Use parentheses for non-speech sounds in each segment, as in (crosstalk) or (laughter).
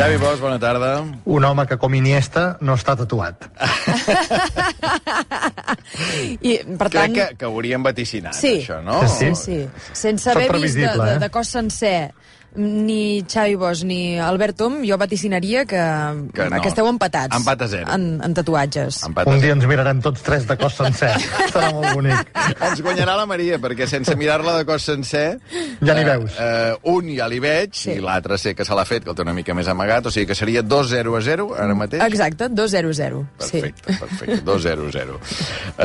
Xavi Bosch, bona tarda. Un home que, com Iniesta, no està tatuat. (laughs) I, per Crec tant... que, que hauríem vaticinat, Sí. això, no? Sí, Sí, sense Soc haver vist de, de, eh? de cos sencer ni Xavi Bosch ni Albert Tom, jo vaticinaria que, Que no. que esteu empatats. Empat a zero. En, en tatuatges. Empat a Un dia ens mirarem tots tres de cos sencer. (laughs) Serà molt bonic. Ens guanyarà la Maria, perquè sense mirar-la de cos sencer... Ja n'hi eh, veus. Eh, un ja li veig, Sí. i l'altre sé que se l'ha fet, que el té una mica més amagat, o sigui que seria 2-0 a 0, ara mateix? Exacte, 2-0-0. Sí. Perfecte, perfecte. 2-0-0.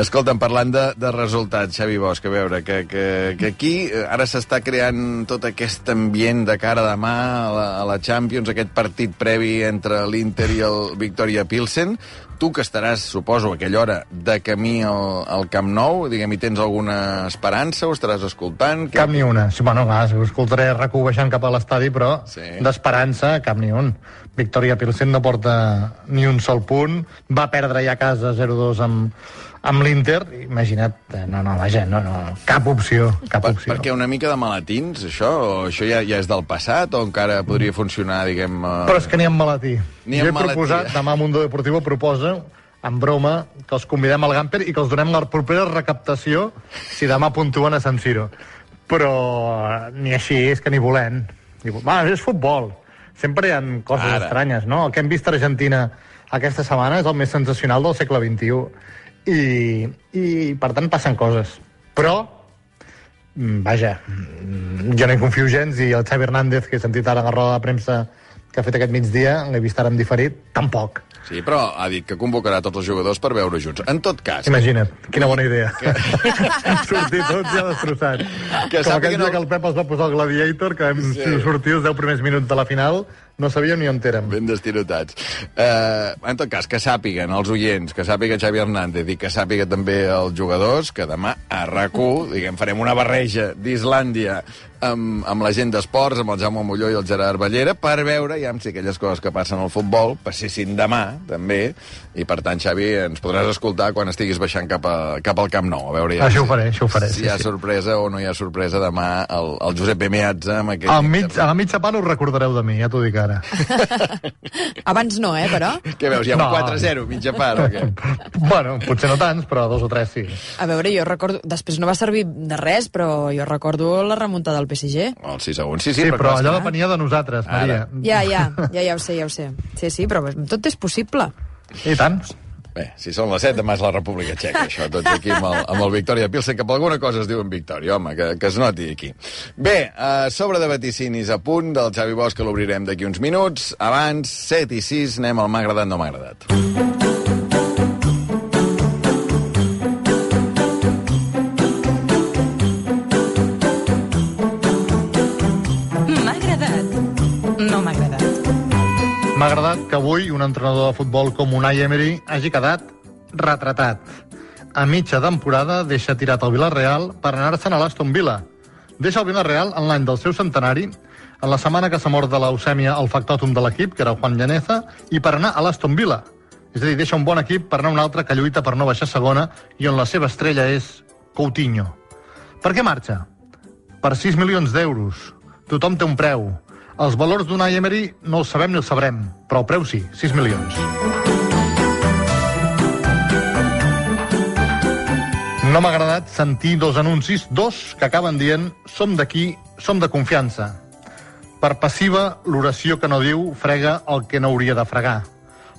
Escolta'm, parlant de, de resultats, Xavi Bosch, a veure, que, que, que aquí eh, ara s'està creant tot aquest ambient de cara demà a la, a la Champions, aquest partit previ entre l'Inter i el Victoria Pilsen. Tu que estaràs, suposo, a aquella hora de camí al, al Camp Nou, diguem, hi tens alguna esperança? Ho estaràs escoltant? Cap ni una. Sí, bueno, clar, ho escoltaré RAC1 baixant cap a l'estadi, però Sí. d'esperança, cap ni un. Victoria Pilsen no porta ni un sol punt. Va perdre ja a casa 0-2 amb, amb l'Inter. Imagina't, eh, no, no, vaja, no, no, cap opció, cap Per, opció. perquè una mica de malatins, això? O això ja, ja és del passat? O encara podria funcionar, diguem... Eh... Però és que ni en malatí. Ni jo he proposat, malaltia. demà Mundo Deportivo proposa, en broma, que els convidem al Gamper i que els donem la propera recaptació si demà puntuen a San Siro. Però eh, ni així, és que ni volem. Ni Va, és futbol. Sempre hi ha coses. Ara. estranyes, no? El que hem vist a Argentina aquesta setmana és el més sensacional del segle XXI. I, i per tant, passen coses. Però, mm, vaja, mm, jo no hi confio gens i el Xavi Hernández, que he sentit ara a la roda de premsa que ha fet aquest migdia, l'he vist ara en diferit, tampoc. Sí, però ha dit que convocarà tots els jugadors per veure junts. En tot cas, Imagina't, quina bona idea. (laughs) sortir tots ja destrossats. Que Com aquell que dia no- que el Pep els va posar el Gladiator, que vam sí. sortir els 10 primers minuts de la final, no sabíem ni on érem. ben destirotats. Eh, en tot cas, que sàpiguen els oients, que sàpiga Xavi Hernández i que sàpiga també els jugadors, que demà a rac diguem, farem una barreja d'Islàndia amb, amb la gent d'esports, amb el Jaume Molló i el Gerard Ballera, per veure ja si aquelles coses que passen al futbol passessin demà, també, i per tant, Xavi, ens podràs escoltar quan estiguis baixant cap, a, cap al Camp Nou. A veure ja Això ho si- faré, això ho faré, Si sí, hi ha sí. sorpresa o no hi ha sorpresa demà el, el Josep Bemeatza amb aquest... Al mig, a la mitja part us recordareu de mi, ja t'ho dic ara. (laughs) Abans no, eh, però? Què veus, hi ha un No. 4-0, mitja part, o què? (laughs) bueno, potser no tants, però dos o tres sí. A veure, jo recordo... Després no va servir de res, però jo recordo la remuntada del PSG. El 6 a 1, sí, sí, Sí, però allò depenia de nosaltres, Maria. Ara. Ja, ja, ja, ja ho sé, ja ho sé. Sí, sí, però tot és possible. I tant. Bé, si són les 7, demà és la República Txeca, això, tots aquí amb el, amb el Victòria Pilsen, que per alguna cosa es diuen Victòria, home, que, que es noti aquí. Bé, a sobre de vaticinis a punt del Xavi Bosch, que l'obrirem d'aquí uns minuts. Abans, 7 i 6, anem al m'ha agradat, no m'ha agradat. Un entrenador de futbol com Unai Emery hagi quedat retratat. A mitja temporada deixa tirat el Villarreal per anar-se'n a l'Aston Villa. Deixa el Villarreal en l'any del seu centenari, en la setmana que s'ha mort de leucèmia el factòtum de l'equip, que era Juan Llaneza, i per anar a l'Aston Villa. És a dir, deixa un bon equip per anar a un altre que lluita per no baixar segona i on la seva estrella és Coutinho. Per què marxa? Per 6 milions d'euros. Tothom té un preu. Els valors d'Unai Emery no els sabem ni els sabrem, però el preu sí, 6 milions. No m'ha agradat sentir dos anuncis, dos que acaben dient som d'aquí, som de confiança. Per passiva, l'oració que no diu frega el que no hauria de fregar.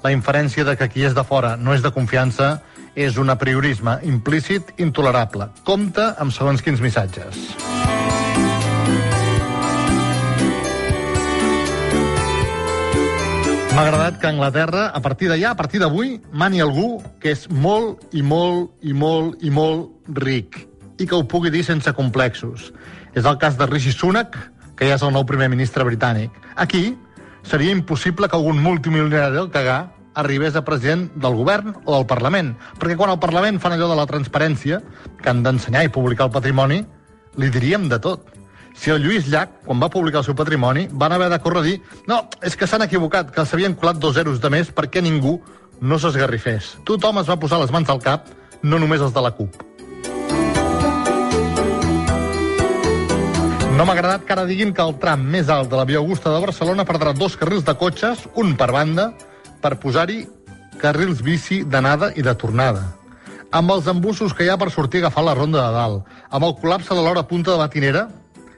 La inferència de que qui és de fora no és de confiança és un apriorisme implícit intolerable. Compte amb segons quins missatges. M'ha agradat que Anglaterra, a partir d'allà, a partir d'avui, mani algú que és molt i molt i molt i molt ric i que ho pugui dir sense complexos. És el cas de Rishi Sunak, que ja és el nou primer ministre britànic. Aquí seria impossible que algun multimilionari del cagar arribés a president del govern o del Parlament, perquè quan al Parlament fan allò de la transparència, que han d'ensenyar i publicar el patrimoni, li diríem de tot. Si el Lluís Llach, quan va publicar el seu patrimoni, van haver de córrer a dir no, és que s'han equivocat, que s'havien colat dos zeros de més perquè ningú no s'esgarrifés. Tothom es va posar les mans al cap, no només els de la CUP. No m'ha agradat que ara diguin que el tram més alt de la Via Augusta de Barcelona perdrà dos carrils de cotxes, un per banda, per posar-hi carrils bici d'anada i de tornada. Amb els embussos que hi ha per sortir a agafar la ronda de dalt, amb el col·lapse de l'hora punta de matinera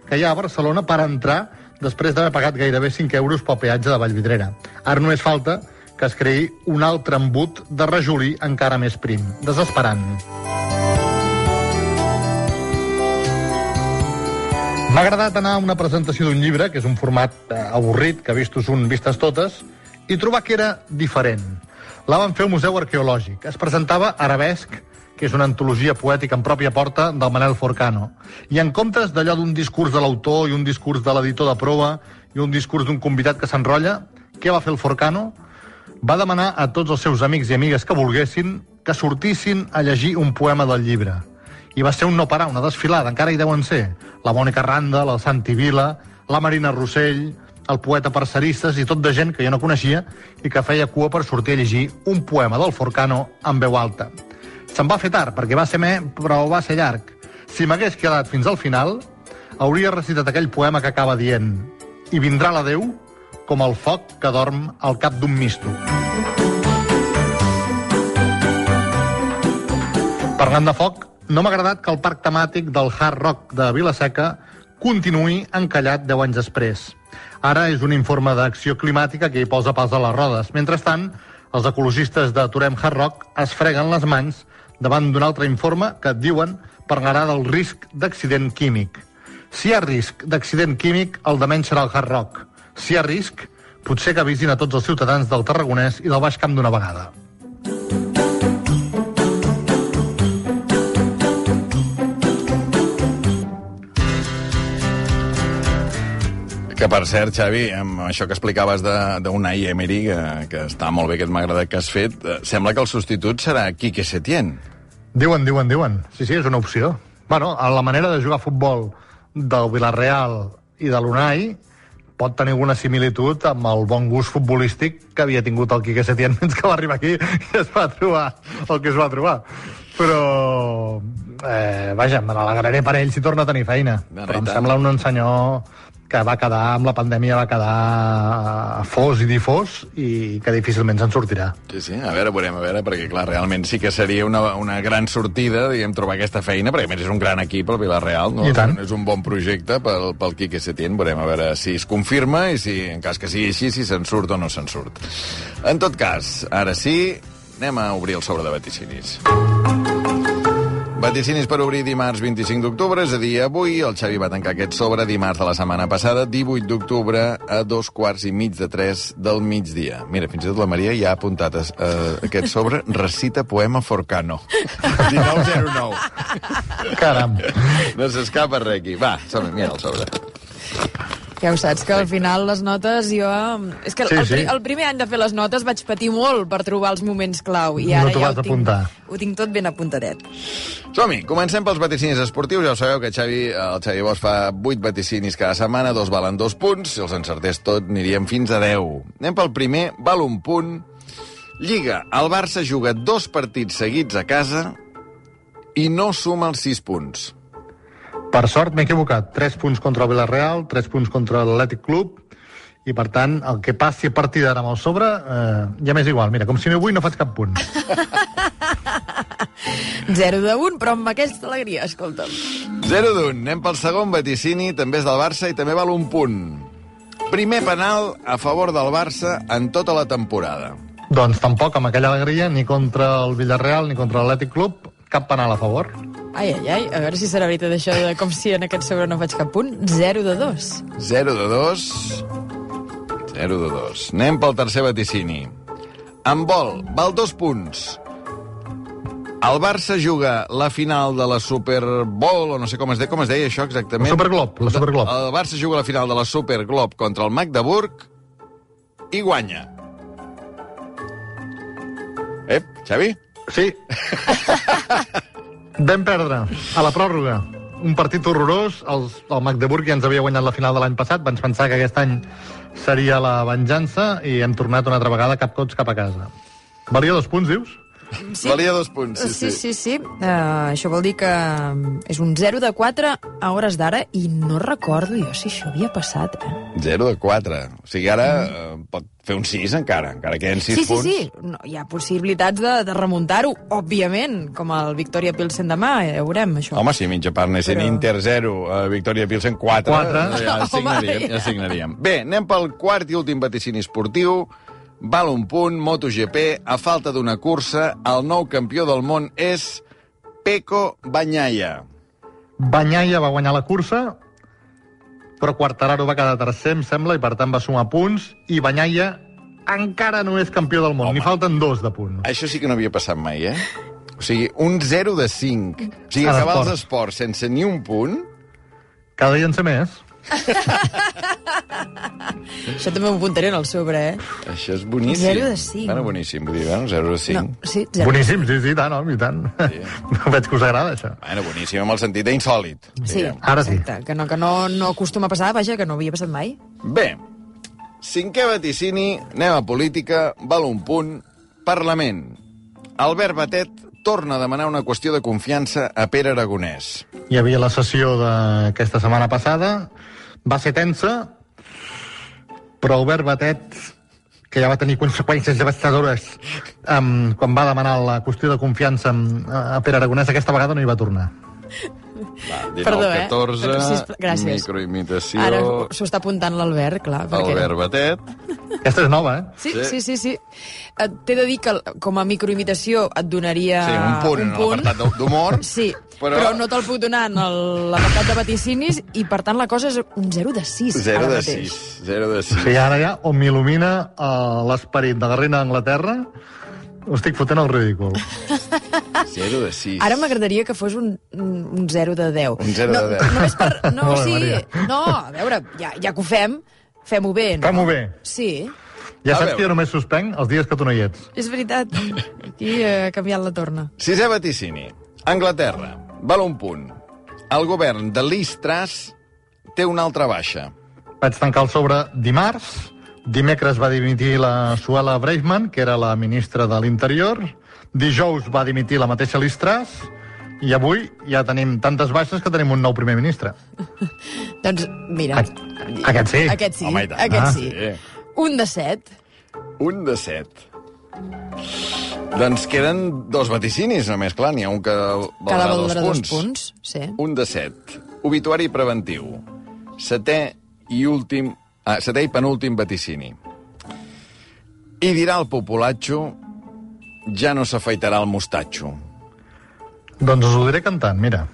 que hi ha a Barcelona per entrar després d'haver pagat gairebé 5 euros pel peatge de Vallvidrera. Ara només falta que es creï un altre embut de rajolí encara més prim. Desesperant. M'ha agradat anar a una presentació d'un llibre, que és un format eh, avorrit, que vistos un, vistes totes, i trobar que era diferent. La van fer al Museu Arqueològic. Es presentava Arabesc, que és una antologia poètica en pròpia porta del Manel Forcano. I en comptes d'allò d'un discurs de l'autor i un discurs de l'editor de prova i un discurs d'un convidat que s'enrotlla, què va fer el Forcano? Va demanar a tots els seus amics i amigues que volguessin que sortissin a llegir un poema del llibre. I va ser un no parar, una desfilada, encara hi deuen ser. La Mònica Randa, la Santi Vila, la Marina Rossell, el poeta Parceristes i tot de gent que jo no coneixia i que feia cua per sortir a llegir un poema del Forcano en veu alta. Se'n va fer tard, perquè va ser me, però va ser llarg. Si m'hagués quedat fins al final, hauria recitat aquell poema que acaba dient i vindrà la Déu com el foc que dorm al cap d'un misto. Parlant de foc, no m'ha agradat que el parc temàtic del Hard Rock de Vilaseca continuï encallat 10 anys després. Ara és un informe d'acció climàtica que hi posa pas a les rodes. Mentrestant, els ecologistes de Torem Hard Rock es freguen les mans davant d'un altre informe que diuen parlarà del risc d'accident químic. Si hi ha risc d'accident químic, el de menys serà el Hard Rock. Si hi ha risc, potser que avisin a tots els ciutadans del Tarragonès i del Baix Camp d'una vegada. Que per cert, Xavi, amb això que explicaves d'Unai Emery, que, que està molt bé, que m'ha agradat que has fet, eh, sembla que el substitut serà Quique Setién. Diuen, diuen, diuen. Sí, sí, és una opció. Bueno, a la manera de jugar a futbol del Villarreal i de l'Unai pot tenir alguna similitud amb el bon gust futbolístic que havia tingut el Quique Setién (laughs) fins que va arribar aquí i es va trobar el que es va trobar. Però, eh, vaja, me n'alegraré per ell si torna a tenir feina. Però em sembla un senyor que va quedar, amb la pandèmia va quedar fos i difós i que difícilment se'n sortirà. Sí, sí, a veure, veurem, a veure, perquè clar, realment sí que seria una, una gran sortida, diguem, trobar aquesta feina, perquè a més és un gran equip, el Villarreal, no? És un bon projecte pel, pel Quique Setién, veurem a veure si es confirma i si, en cas que sigui així, si se'n surt o no se'n surt. En tot cas, ara sí, anem a obrir el sobre de vaticinis. Vaticinis per obrir dimarts 25 d'octubre, és a dir, avui el Xavi va tancar aquest sobre dimarts de la setmana passada, 18 d'octubre, a dos quarts i mig de tres del migdia. Mira, fins i tot la Maria ja ha apuntat a, a aquest sobre, recita poema Forcano. (laughs) 1909. Caram. No s'escapa res aquí. Va, som mira el sobre. Ja ho saps, que al final les notes jo... És que Sí, el, sí. el primer any de fer les notes vaig patir molt per trobar els moments clau i No ara t'ho ja vas ho tinc, apuntar. ho tinc tot ben apuntadet. Som-hi, comencem pels vaticinis esportius. Ja ho sabeu que Xavi, el Xavi Bosch fa 8 vaticinis cada setmana, dos valen dos punts. Si els encertés tot, aniríem fins a 10. Anem pel primer, val un punt. Lliga, el Barça juga dos partits seguits a casa i no suma els 6 punts. Per sort m'he equivocat. 3 punts contra el Villarreal, 3 punts contra l'Atlètic Club, i per tant, el que passi a partir d'ara amb el sobre, eh, ja m'és igual. Mira, com si no vull no faig cap punt. (laughs) 0 de 1, però amb aquesta alegria, escolta'm. 0 d'un. Anem pel segon vaticini, també és del Barça i també val un punt. Primer penal a favor del Barça en tota la temporada. doncs tampoc amb aquella alegria, ni contra el Villarreal ni contra l'Atlètic Club, cap penal a favor. Ai, ai, ai, a veure si serà veritat això de com si en aquest sobre no faig cap punt. 0 de 2. 0 de 2. 0 de 2. Anem pel tercer vaticini. En vol, val dos punts. El Barça juga la final de la Super Bowl, o no sé com es deia, com es deia això exactament? La Superglob, la Superglob. El Barça juga la final de la Super Glob contra el Magdeburg i guanya. Ep, Xavi? Sí. (laughs) Vam perdre a la pròrroga. un partit horrorós. Els, el Magdeburg ja ens havia guanyat la final de l'any passat. Vans pensar que aquest any seria la venjança i hem tornat una altra vegada cap cots cap a casa. Valia dos punts, dius? Sí. Valia dos punts, sí, Sí, sí. sí, sí. Uh, això vol dir que és un 0 de 4 a hores d'ara i no recordo jo si això havia passat, eh? 0 de 4. O sigui, ara eh, pot fer un 6 encara, encara queden 6 sí, sí, punts. sí. No, hi ha possibilitats de, de remuntar-ho, òbviament, com el Victoria Pilsen demà, ja ho veurem, això. Home, si mitja part anessin Però-. Inter 0, uh, Victòria Pilsen 4, Quatre. ja Home, (laughs) signaríem, ja ja. signaríem. Bé, anem pel quart i últim vaticini esportiu. Val un punt, MotoGP, a falta d'una cursa, el nou campió del món és Peco Banyaia. Banyaia va guanyar la cursa, però Quartararo va quedar tercer, em sembla, i per tant va sumar punts, i Banyaia encara no és campió del món. N'hi falten dos de punts. Això sí que no havia passat mai, eh? O sigui, un 0 de 5. O sigui, acabar els esports sense ni un punt... Cada dia en sé més. (laughs) Això també m'ho apuntaré en el sobre, eh? Això és boníssim. Zero de cinc. Bueno, boníssim, vull dir, bueno, 0 de 5. No, sí, 0. Boníssim, sí, sí, tant, home, i tant. Sí. (laughs) Veig que us agrada, això. Bueno, boníssim amb el sentit d'insòlid. Sí, diguem. Ara sí. exacte, que no, que no, no acostuma a passar, vaja, que no havia passat mai. Bé, cinquè vaticini, anem a política, val un punt. Parlament. Albert Batet torna a demanar una qüestió de confiança a Pere Aragonès. Hi havia la sessió d'aquesta setmana passada, va ser tensa, però Albert Batet, que ja va tenir conseqüències devastadores um, quan va demanar la qüestió de confiança a Pere Aragonès, aquesta vegada no hi va tornar. Va, 19, Perdó, eh? 14, Però, sisplau, gràcies. microimitació, Ara s'ho està apuntant l'Albert, clar. Perquè... Albert Batet. Aquesta és nova, eh? Sí, Sí. sí, sí, sí. Eh, T'he de dir que com a microimitació et donaria Sí, un punt, en l'apartat d'humor. (laughs) Sí, però- però, però no te'l puc donar en el- l'apartat de vaticinis i, per tant, la cosa és un 0 de 6. 0 ara de mateix. 6. 0 de O 6. sigui, ara ja on m'il·lumina uh, l'esperit de la reina d'Anglaterra, ho estic fotent al ridícul. (laughs) 0 de 6. Ara m'agradaria que fos un, un 0 de 10. Un 0 no, de 10. Només per... (laughs) No, Molt bé, sí, Maria. no, a veure, ja, ja que ho fem, fem-ho bé, no? Fem-ho bé. Sí, Ja A saps veure. que jo només suspenc els dies que tu no hi ets. és veritat. Aquí ha canviat la torna. Sisè vaticini. Anglaterra. Val un punt. El govern de Liz Truss té una altra baixa. Vaig tancar el sobre dimarts. Dimecres va dimitir la Suela Braveman, que era la ministra de l'Interior. Dijous va dimitir la mateixa Liz Truss. I avui ja tenim tantes baixes que tenim un nou primer ministre. (laughs) Doncs, mira... Aquest- aquest sí. Aquest sí, Home, aquest Ah, sí. sí. Un de 7. Un de 7. Doncs queden dos vaticinis només, clar, n'hi ha un que valdrà Cada dos valdrà dos punts. punts. Sí. Un de 7. Obituari preventiu. Setè i últim... Ah, setè i penúltim vaticini. I dirà el populatxo, ja no s'afaitarà el mostatxo. Doncs us ho diré cantant, mira.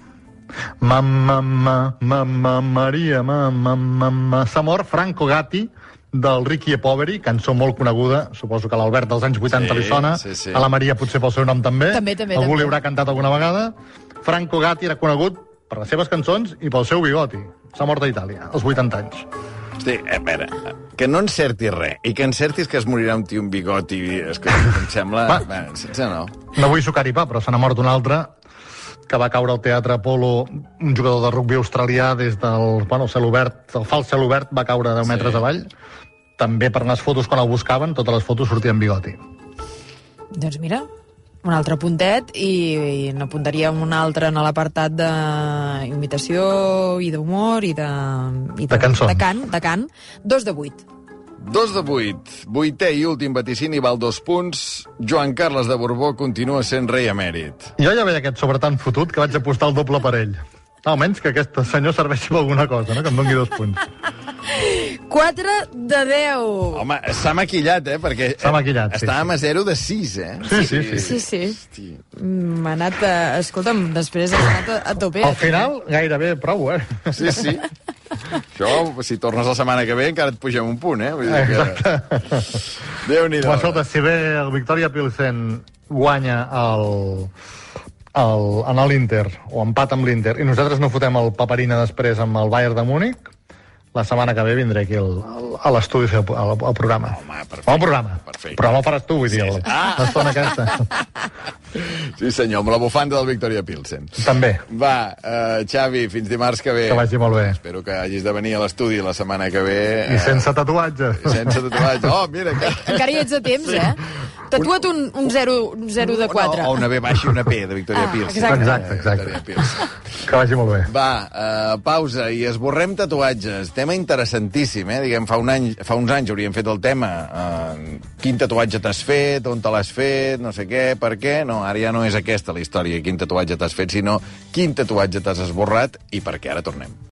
Mamma, mamma, mamma, Maria, mamma, mamma... S'ha mort Franco Gatti, del Ricky e Poveri, cançó molt coneguda, suposo que l'Albert dels anys 80 Sí, li sona, sí, sí. a la Maria potser pel seu nom també, També, també, algú també. li haurà cantat alguna vegada. Franco Gatti era conegut per les seves cançons i pel seu bigoti. S'ha mort a Itàlia, als 80 anys. Hosti, a veure, que no encertis res, i que encertis que es morirà un tio amb bigoti, és que em sembla... Va. Va, sense no. No vull sucar-hi pa, però se n'ha mort un altre que va caure al Teatre Apolo, un jugador de rugby australià des del bueno, cel obert, el fals cel obert, va caure 10 Sí. metres avall. També per les fotos, quan el buscaven, totes les fotos sortien bigoti. Doncs mira, un altre puntet i, i n'apuntaríem un altre en l'apartat d'imitació i d'humor i de... I De cançons. De cant, de cant. Dos de vuit. Dos de vuit. Vuitè i últim vaticini val dos punts. Joan Carles de Borbó continua sent rei emèrit. Jo ja veia aquest sobre tan fotut que vaig apostar el doble per ell. Almenys que aquest senyor serveixi per alguna cosa, no? que em doni dos punts. 4 de 10. Home, s'ha maquillat, eh? Perquè S'ha maquillat, sí, estàvem a 0 de 6, eh? Sí, sí, sí. Sí, sí. Hosti. M'ha anat... A... Escolta'm, després has anat a, a tope. Al final, gairebé prou, eh? Sí, sí. Això, si tornes la setmana que ve, encara et pugem un punt, eh? Vull dir que... Déu-n'hi-do. Escolta, si bé el Victoria Pilsen guanya el, el, en l'Inter, o empat amb l'Inter, i nosaltres no fotem el paperina després amb el Bayern de Múnich, la setmana que ve vindré aquí al, al, a l'estudi a fer el, el, el programa. Home, perfecte. Bon programa. Perfecte. Programa faràs tu, vull dir, Sí, sí. Ah. el- l'estona aquesta. (laughs) Sí, senyor, amb la bufanda del Victoria Pilsen. També, Va, uh, Xavi, fins dimarts que ve. que vagi molt bé. Espero que hagis de venir a l'estudi la setmana que ve. I sense tatuatge. Eh, sense tatuatge. Oh, mira, que... Encara hi ets a temps, eh? Tatua't un, un 0, un 0 de 4. O una B baixa i una P, de Victoria Ah, exacte. Exacte, exacte. Victoria Pilsen. Que vagi molt bé. Va, uh, pausa i esborrem tatuatges. Tema interessantíssim, eh? Diguem, fa, un any, fa uns anys hauríem fet el tema. Uh, quin tatuatge t'has fet, on te l'has fet, no sé què, per què. No, ara ja no és aquesta la història, quin tatuatge t'has fet, sinó quin tatuatge t'has esborrat i per què. Ara tornem.